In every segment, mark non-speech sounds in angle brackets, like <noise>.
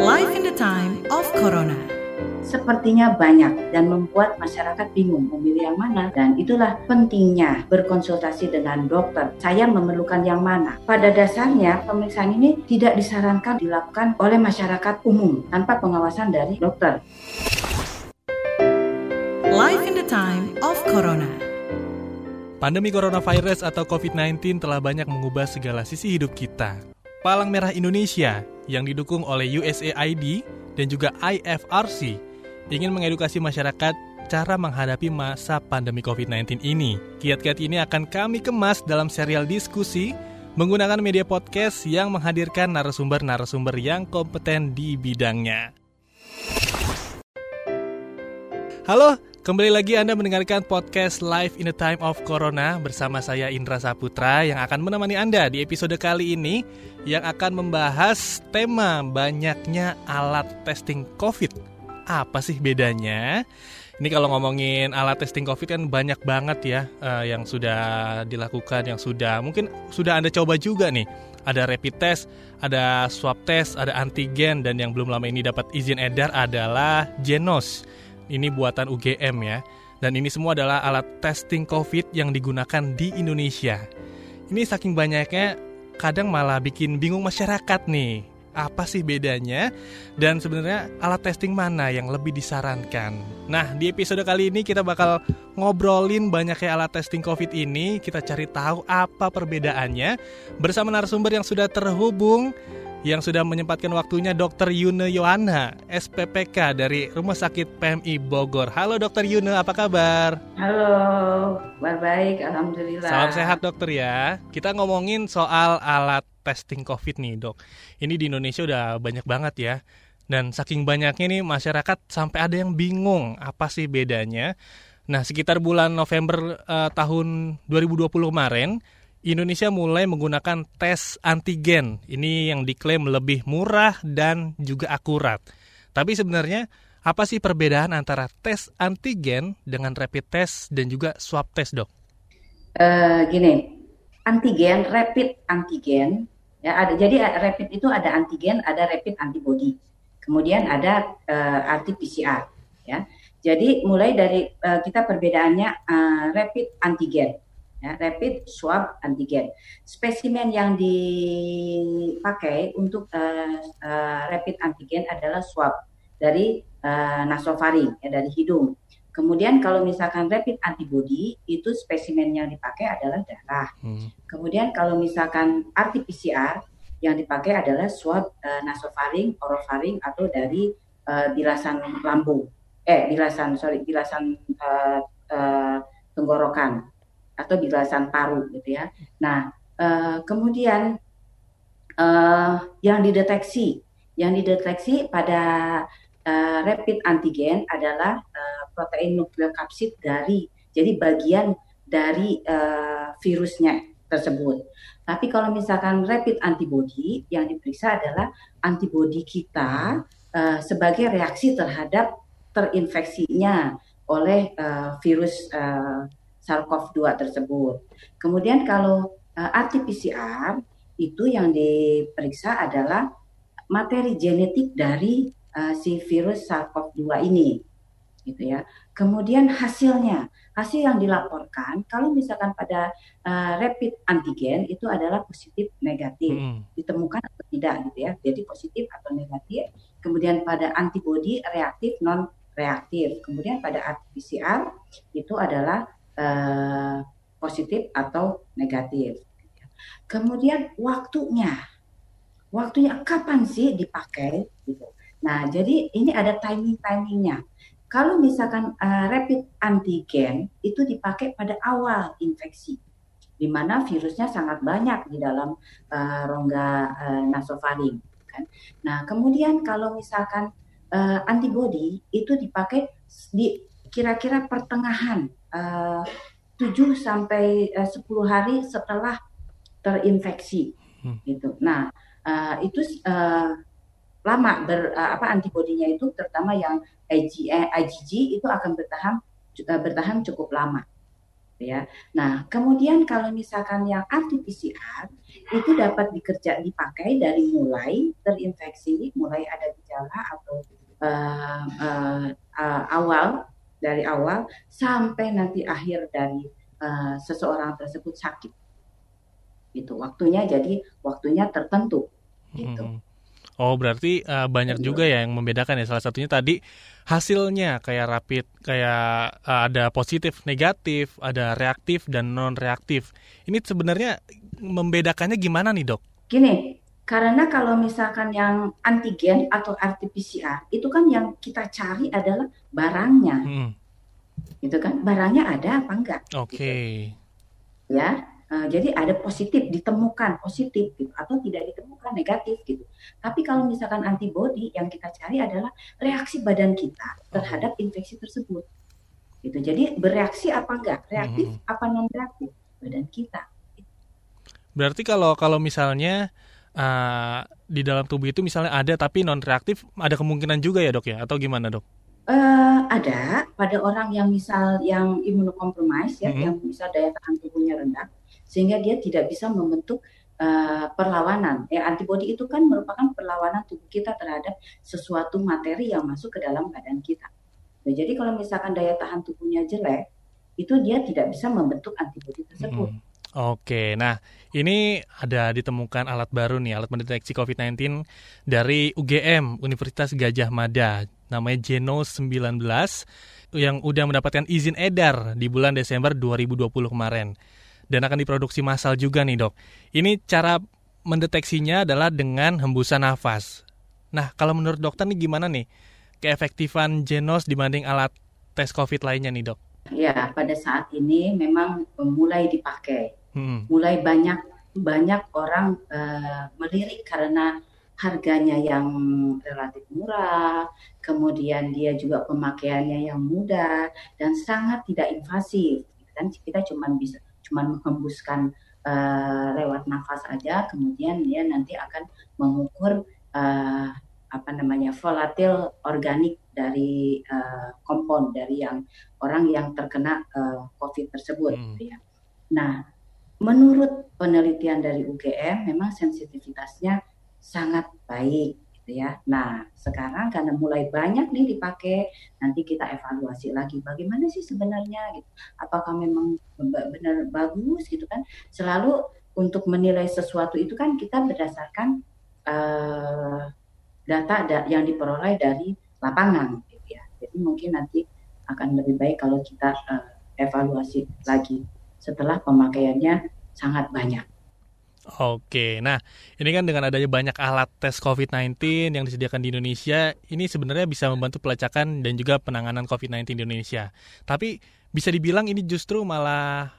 Life in the time of Corona. Sepertinya banyak dan membuat masyarakat bingung memilih yang mana dan itulah pentingnya berkonsultasi dengan dokter. Saya memerlukan yang mana? Pada dasarnya pemeriksaan ini tidak disarankan dilakukan oleh masyarakat umum tanpa pengawasan dari dokter. Life in the time of Corona. Pandemi coronavirus atau COVID-19 telah banyak mengubah segala sisi hidup kita. Palang Merah Indonesia yang didukung oleh USAID dan juga IFRC ingin mengedukasi masyarakat cara menghadapi masa pandemi COVID-19 ini. Kiat-kiat ini akan kami kemas dalam serial diskusi menggunakan media podcast yang menghadirkan narasumber-narasumber yang kompeten di bidangnya. Halo, kembali lagi Anda mendengarkan podcast Live in the Time of Corona bersama saya Indra Saputra yang akan menemani Anda di episode kali ini yang akan membahas tema banyaknya alat testing COVID. Apa sih bedanya? Ini kalau ngomongin alat testing COVID kan banyak banget ya uh, yang sudah dilakukan, yang sudah mungkin sudah Anda coba juga nih. Ada rapid test, ada swab test, ada antigen, dan yang belum lama ini dapat izin edar adalah Genos. Ini buatan UGM ya. Dan ini semua adalah alat testing COVID yang digunakan di Indonesia. Ini saking banyaknya kadang malah bikin bingung masyarakat nih. Apa sih bedanya? Dan sebenarnya alat testing mana yang lebih disarankan? Nah, di episode kali ini kita bakal ngobrolin banyaknya alat testing COVID ini. Kita cari tahu apa perbedaannya bersama narasumber yang sudah terhubung yang sudah menyempatkan waktunya Dr. Yune Yohana, SPPK dari Rumah Sakit PMI Bogor. Halo Dr. Yune, apa kabar? Halo, kabar baik, Alhamdulillah. Salam sehat dokter ya. Kita ngomongin soal alat testing COVID nih dok. Ini di Indonesia udah banyak banget ya. Dan saking banyaknya nih masyarakat sampai ada yang bingung apa sih bedanya. Nah sekitar bulan November uh, tahun 2020 kemarin, Indonesia mulai menggunakan tes antigen. Ini yang diklaim lebih murah dan juga akurat. Tapi sebenarnya apa sih perbedaan antara tes antigen dengan rapid test dan juga swab test, dok? Uh, gini, antigen, rapid antigen, ya ada. Jadi rapid itu ada antigen, ada rapid antibody. Kemudian ada uh, eh, RT-PCR, ya. Jadi mulai dari uh, kita perbedaannya uh, rapid antigen ya, rapid swab antigen. Spesimen yang dipakai untuk uh, uh, rapid antigen adalah swab dari uh, nasofaring, ya, dari hidung. Kemudian kalau misalkan rapid antibody itu spesimen yang dipakai adalah darah. Hmm. Kemudian kalau misalkan RT-PCR yang dipakai adalah swab uh, nasofaring, orofaring atau dari uh, bilasan lambung. Eh, bilasan sorry, bilasan uh, uh, tenggorokan atau bilasan paru gitu ya. Nah, uh, kemudian uh, yang dideteksi, yang dideteksi pada uh, rapid antigen adalah uh, protein nukleokapsid dari jadi bagian dari uh, virusnya tersebut. Tapi kalau misalkan rapid antibody yang diperiksa adalah antibody kita uh, sebagai reaksi terhadap terinfeksinya oleh uh, virus uh, SARS-CoV-2 tersebut. Kemudian kalau uh, eh, RT-PCR itu yang diperiksa adalah materi genetik dari uh, si virus SARS-CoV-2 ini, gitu ya. Kemudian hasilnya, hasil yang dilaporkan kalau misalkan pada uh, rapid antigen itu adalah positif negatif, hmm. ditemukan atau tidak, gitu ya. Jadi positif atau negatif. Kemudian pada antibody reaktif non reaktif. Kemudian pada RT-PCR itu adalah Eh, positif atau negatif. Kemudian waktunya, waktunya kapan sih dipakai? Gitu. Nah, jadi ini ada timing-timingnya. Kalau misalkan uh, rapid antigen itu dipakai pada awal infeksi, di mana virusnya sangat banyak di dalam uh, rongga uh, nasofaring. Kan? Nah, kemudian kalau misalkan uh, antibody itu dipakai di kira-kira pertengahan uh, 7 sampai uh, 10 hari setelah terinfeksi hmm. gitu. Nah, uh, itu uh, lama ber uh, apa antibodinya itu terutama yang IgG, IgG itu akan bertahan uh, bertahan cukup lama. ya. Nah, kemudian kalau misalkan yang RT-PCR itu dapat dikerja dipakai dari mulai terinfeksi, mulai ada gejala atau uh, uh, uh, awal dari awal sampai nanti akhir dari uh, seseorang tersebut sakit. Itu waktunya jadi waktunya tertentu gitu. Hmm. Oh berarti uh, banyak juga ya yang membedakan ya salah satunya tadi hasilnya kayak rapid kayak uh, ada positif negatif ada reaktif dan non reaktif ini sebenarnya membedakannya gimana nih dok? Gini karena kalau misalkan yang antigen atau RT-PCR itu kan yang kita cari adalah barangnya, hmm. itu kan barangnya ada apa enggak? Oke. Okay. Gitu. Ya, Uh, jadi ada positif ditemukan positif gitu atau tidak ditemukan negatif gitu. Tapi kalau misalkan antibodi yang kita cari adalah reaksi badan kita terhadap infeksi tersebut. Gitu. Jadi bereaksi apa enggak? Reaktif hmm. apa non reaktif badan kita. Berarti kalau kalau misalnya uh, di dalam tubuh itu misalnya ada tapi non reaktif ada kemungkinan juga ya dok ya atau gimana dok? Uh, ada pada orang yang misal yang imunokompromis ya, -hmm. yang misal daya tahan tubuhnya rendah, sehingga dia tidak bisa membentuk uh, perlawanan. Ya, antibodi itu kan merupakan perlawanan tubuh kita terhadap sesuatu materi yang masuk ke dalam badan kita. Nah, jadi kalau misalkan daya tahan tubuhnya jelek, itu dia tidak bisa membentuk antibodi tersebut. Hmm. Oke, nah ini ada ditemukan alat baru nih, alat mendeteksi COVID-19 dari UGM, Universitas Gajah Mada, namanya Genos 19, yang udah mendapatkan izin edar di bulan Desember 2020 kemarin dan akan diproduksi massal juga nih dok. Ini cara mendeteksinya adalah dengan hembusan nafas. Nah, kalau menurut dokter nih gimana nih keefektifan Genos dibanding alat tes COVID lainnya nih dok? Ya, pada saat ini memang mulai dipakai. Hmm. Mulai banyak banyak orang uh, melirik karena harganya yang relatif murah, kemudian dia juga pemakaiannya yang mudah dan sangat tidak invasif. Kan kita cuma bisa cuma menghembuskan uh, lewat nafas aja, kemudian dia nanti akan mengukur uh, apa namanya volatil organik dari uh, kompon dari yang orang yang terkena uh, COVID tersebut. Hmm. Ya. Nah, menurut penelitian dari UGM, memang sensitivitasnya sangat baik gitu ya. Nah, sekarang karena mulai banyak nih dipakai, nanti kita evaluasi lagi bagaimana sih sebenarnya gitu. Apakah memang benar bagus gitu kan? Selalu untuk menilai sesuatu itu kan kita berdasarkan uh, data yang diperoleh dari lapangan gitu ya. Jadi mungkin nanti akan lebih baik kalau kita uh, evaluasi lagi setelah pemakaiannya sangat banyak. Oke, nah ini kan dengan adanya banyak alat tes COVID-19 yang disediakan di Indonesia, ini sebenarnya bisa membantu pelacakan dan juga penanganan COVID-19 di Indonesia. Tapi bisa dibilang ini justru malah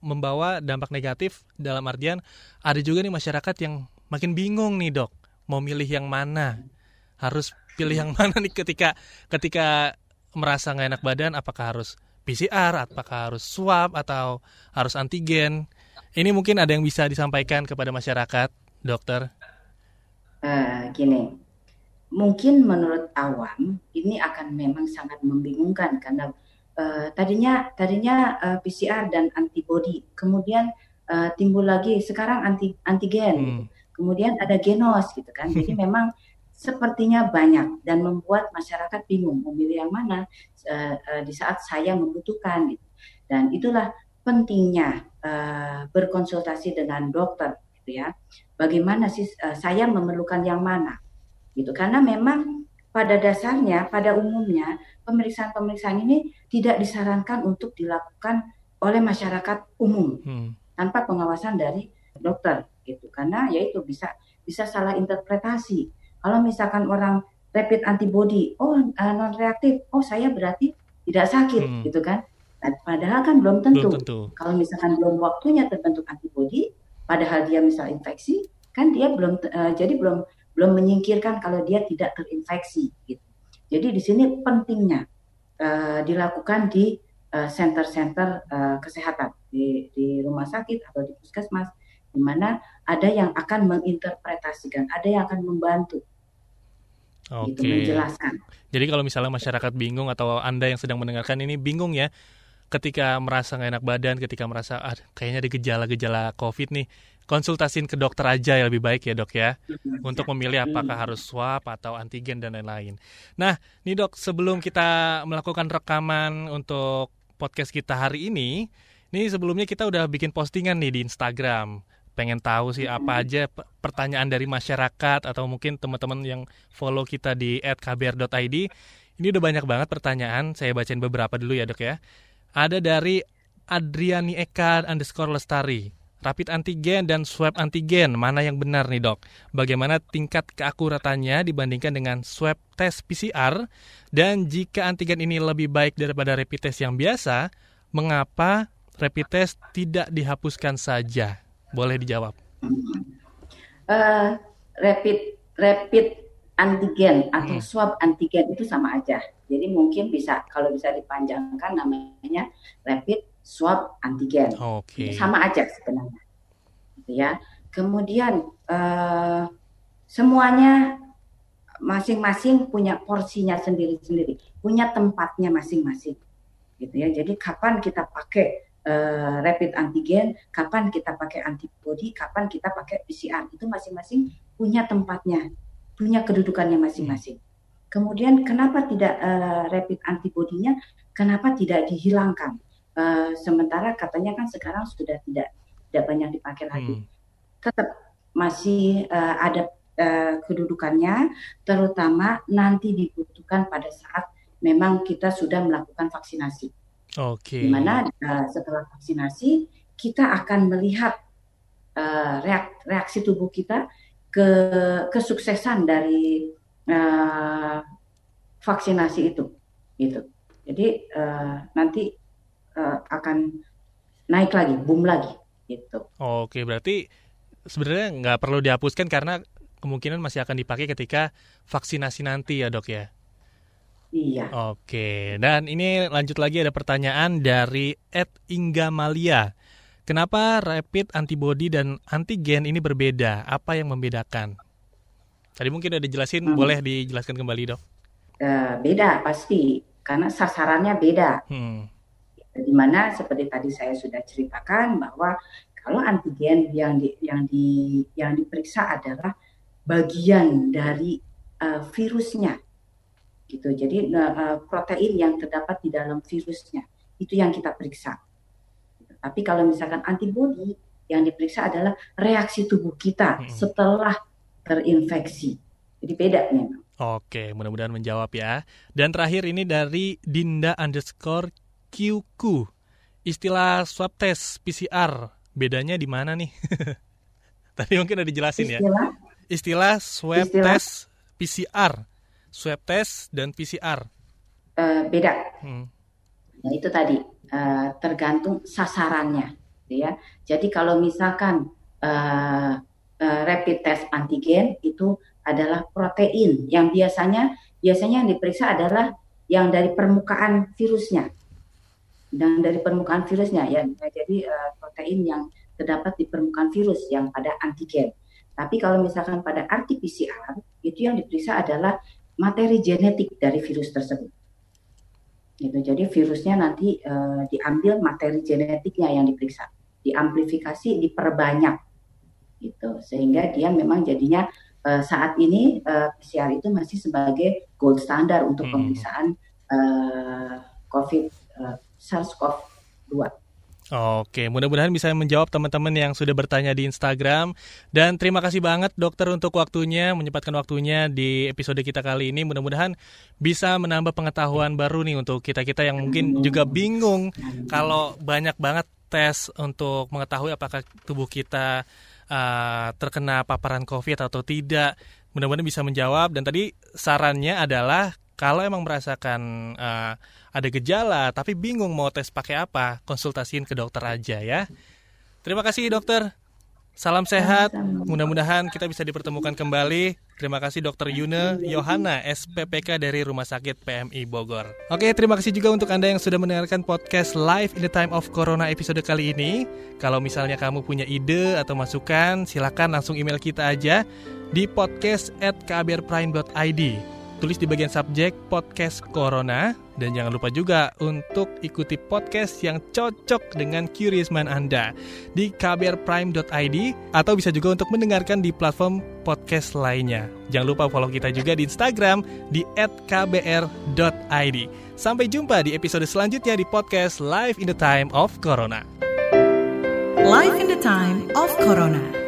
membawa, dampak negatif dalam artian ada juga nih masyarakat yang makin bingung nih dok, mau milih yang mana, harus pilih yang <laughs> mana nih ketika ketika merasa nggak enak badan, apakah harus PCR, apakah harus swab atau harus antigen? Ini mungkin ada yang bisa disampaikan kepada masyarakat, dokter. Uh, gini, mungkin menurut awam ini akan memang sangat membingungkan karena uh, tadinya tadinya uh, eh, PCR dan antibody, kemudian uh, timbul lagi sekarang anti antigen, hmm. kemudian ada genos gitu kan. Jadi <laughs> memang sepertinya banyak dan membuat masyarakat bingung memilih yang mana uh, uh, di saat saya membutuhkan gitu. Dan itulah pentingnya uh, berkonsultasi dengan dokter gitu ya. Bagaimana sih uh, saya memerlukan yang mana? Gitu. Karena memang pada dasarnya pada umumnya pemeriksaan-pemeriksaan ini tidak disarankan untuk dilakukan oleh masyarakat umum hmm. tanpa pengawasan dari dokter gitu. Karena yaitu bisa bisa salah interpretasi. Kalau misalkan orang rapid antibody, oh uh, non reaktif, oh saya berarti tidak sakit hmm. gitu kan Padahal kan belum tentu. belum tentu. Kalau misalkan belum waktunya terbentuk antibodi, padahal dia misal infeksi, kan dia belum uh, jadi belum belum menyingkirkan kalau dia tidak terinfeksi. Gitu. Jadi di sini pentingnya uh, dilakukan di uh, center-center uh, kesehatan di, di rumah sakit atau di puskesmas, di mana ada yang akan menginterpretasikan, ada yang akan membantu Oke. Gitu, menjelaskan. Jadi kalau misalnya masyarakat bingung atau Anda yang sedang mendengarkan ini bingung ya, ketika merasa nggak enak badan, ketika merasa ah, kayaknya ada gejala-gejala COVID nih, konsultasin ke dokter aja ya lebih baik ya dok ya, untuk memilih apakah harus swab atau antigen dan lain-lain. Nah, nih dok, sebelum kita melakukan rekaman untuk podcast kita hari ini, nih sebelumnya kita udah bikin postingan nih di Instagram. Pengen tahu sih apa aja pertanyaan dari masyarakat atau mungkin teman-teman yang follow kita di @kbr.id. Ini udah banyak banget pertanyaan, saya bacain beberapa dulu ya dok ya. Ada dari Adriani Eka underscore Lestari. Rapid antigen dan swab antigen, mana yang benar nih dok? Bagaimana tingkat keakuratannya dibandingkan dengan swab tes PCR? Dan jika antigen ini lebih baik daripada rapid test yang biasa, mengapa rapid test tidak dihapuskan saja? Boleh dijawab. Uh, rapid rapid antigen atau hmm. swab antigen itu sama aja. Jadi mungkin bisa kalau bisa dipanjangkan namanya rapid swab antigen. Okay. Sama aja sebenarnya. Gitu ya. Kemudian uh, semuanya masing-masing punya porsinya sendiri-sendiri, punya tempatnya masing-masing. Gitu ya. Jadi kapan kita pakai uh, rapid antigen, kapan kita pakai antibody, kapan kita pakai PCR itu masing-masing punya tempatnya, punya kedudukannya masing-masing. Kemudian kenapa tidak uh, rapid antibodinya? Kenapa tidak dihilangkan? Uh, sementara katanya kan sekarang sudah tidak tidak banyak dipakai lagi. Hmm. Tetap masih uh, ada uh, kedudukannya, terutama nanti dibutuhkan pada saat memang kita sudah melakukan vaksinasi. Oke. Okay. Di mana uh, setelah vaksinasi kita akan melihat uh, reak reaksi tubuh kita ke kesuksesan dari uh, vaksinasi itu gitu jadi uh, nanti uh, akan naik lagi boom lagi gitu oke berarti sebenarnya nggak perlu dihapuskan karena kemungkinan masih akan dipakai ketika vaksinasi nanti ya dok ya Iya. Oke, dan ini lanjut lagi ada pertanyaan dari Ed Inggamalia. Kenapa rapid antibody dan antigen ini berbeda? Apa yang membedakan? Tadi mungkin udah dijelasin, hmm. boleh dijelaskan kembali dok? Uh, beda pasti, karena sasarannya beda. Hmm. Di mana seperti tadi saya sudah ceritakan bahwa kalau antigen yang di, yang di yang diperiksa adalah bagian dari uh, virusnya, gitu. Jadi uh, protein yang terdapat di dalam virusnya itu yang kita periksa. Tapi kalau misalkan antibody yang diperiksa adalah reaksi tubuh kita hmm. setelah terinfeksi. Jadi beda memang. Oke, mudah-mudahan menjawab ya. Dan terakhir ini dari Dinda underscore QQ. Istilah swab test PCR, bedanya di mana nih? <laughs> Tadi mungkin udah dijelasin ya. Istilah? Istilah swab Istilah? test PCR. Swab test dan PCR. Uh, eh, beda. Hmm. Nah, itu tadi uh, tergantung sasarannya, ya. Jadi kalau misalkan uh, uh, rapid test antigen itu adalah protein yang biasanya biasanya yang diperiksa adalah yang dari permukaan virusnya dan dari permukaan virusnya ya jadi uh, protein yang terdapat di permukaan virus yang pada antigen. Tapi kalau misalkan pada RT-PCR itu yang diperiksa adalah materi genetik dari virus tersebut. Gitu. Jadi virusnya nanti uh, diambil materi genetiknya yang diperiksa, diamplifikasi, diperbanyak gitu sehingga dia memang jadinya uh, saat ini uh, eh, PCR itu masih sebagai gold standar untuk hmm. pemeriksaan uh, COVID uh, SARS-CoV-2. Oke, mudah-mudahan bisa menjawab teman-teman yang sudah bertanya di Instagram. Dan terima kasih banget dokter untuk waktunya, menyempatkan waktunya di episode kita kali ini. Mudah-mudahan bisa menambah pengetahuan baru nih untuk kita-kita yang mungkin juga bingung kalau banyak banget tes untuk mengetahui apakah tubuh kita uh, terkena paparan COVID atau tidak. Mudah-mudahan bisa menjawab. Dan tadi sarannya adalah kalau emang merasakan uh, ada gejala tapi bingung mau tes pakai apa, konsultasiin ke dokter aja ya. Terima kasih dokter. Salam sehat. Mudah-mudahan kita bisa dipertemukan kembali. Terima kasih Dokter Yune Yohana, SPPK dari Rumah Sakit PMI Bogor. Oke, terima kasih juga untuk Anda yang sudah mendengarkan podcast Live in the Time of Corona episode kali ini. Kalau misalnya kamu punya ide atau masukan, silakan langsung email kita aja di podcast at kbrprime.id. Tulis di bagian subjek podcast Corona, Dan jangan lupa juga untuk ikuti podcast yang cocok dengan Curious Mind Anda di kbrprime.id atau bisa juga untuk mendengarkan di platform podcast lainnya. Jangan lupa follow kita juga di Instagram di @kbr.id. Sampai jumpa di episode selanjutnya di podcast Live in the Time of Corona. Life in the Time of Corona.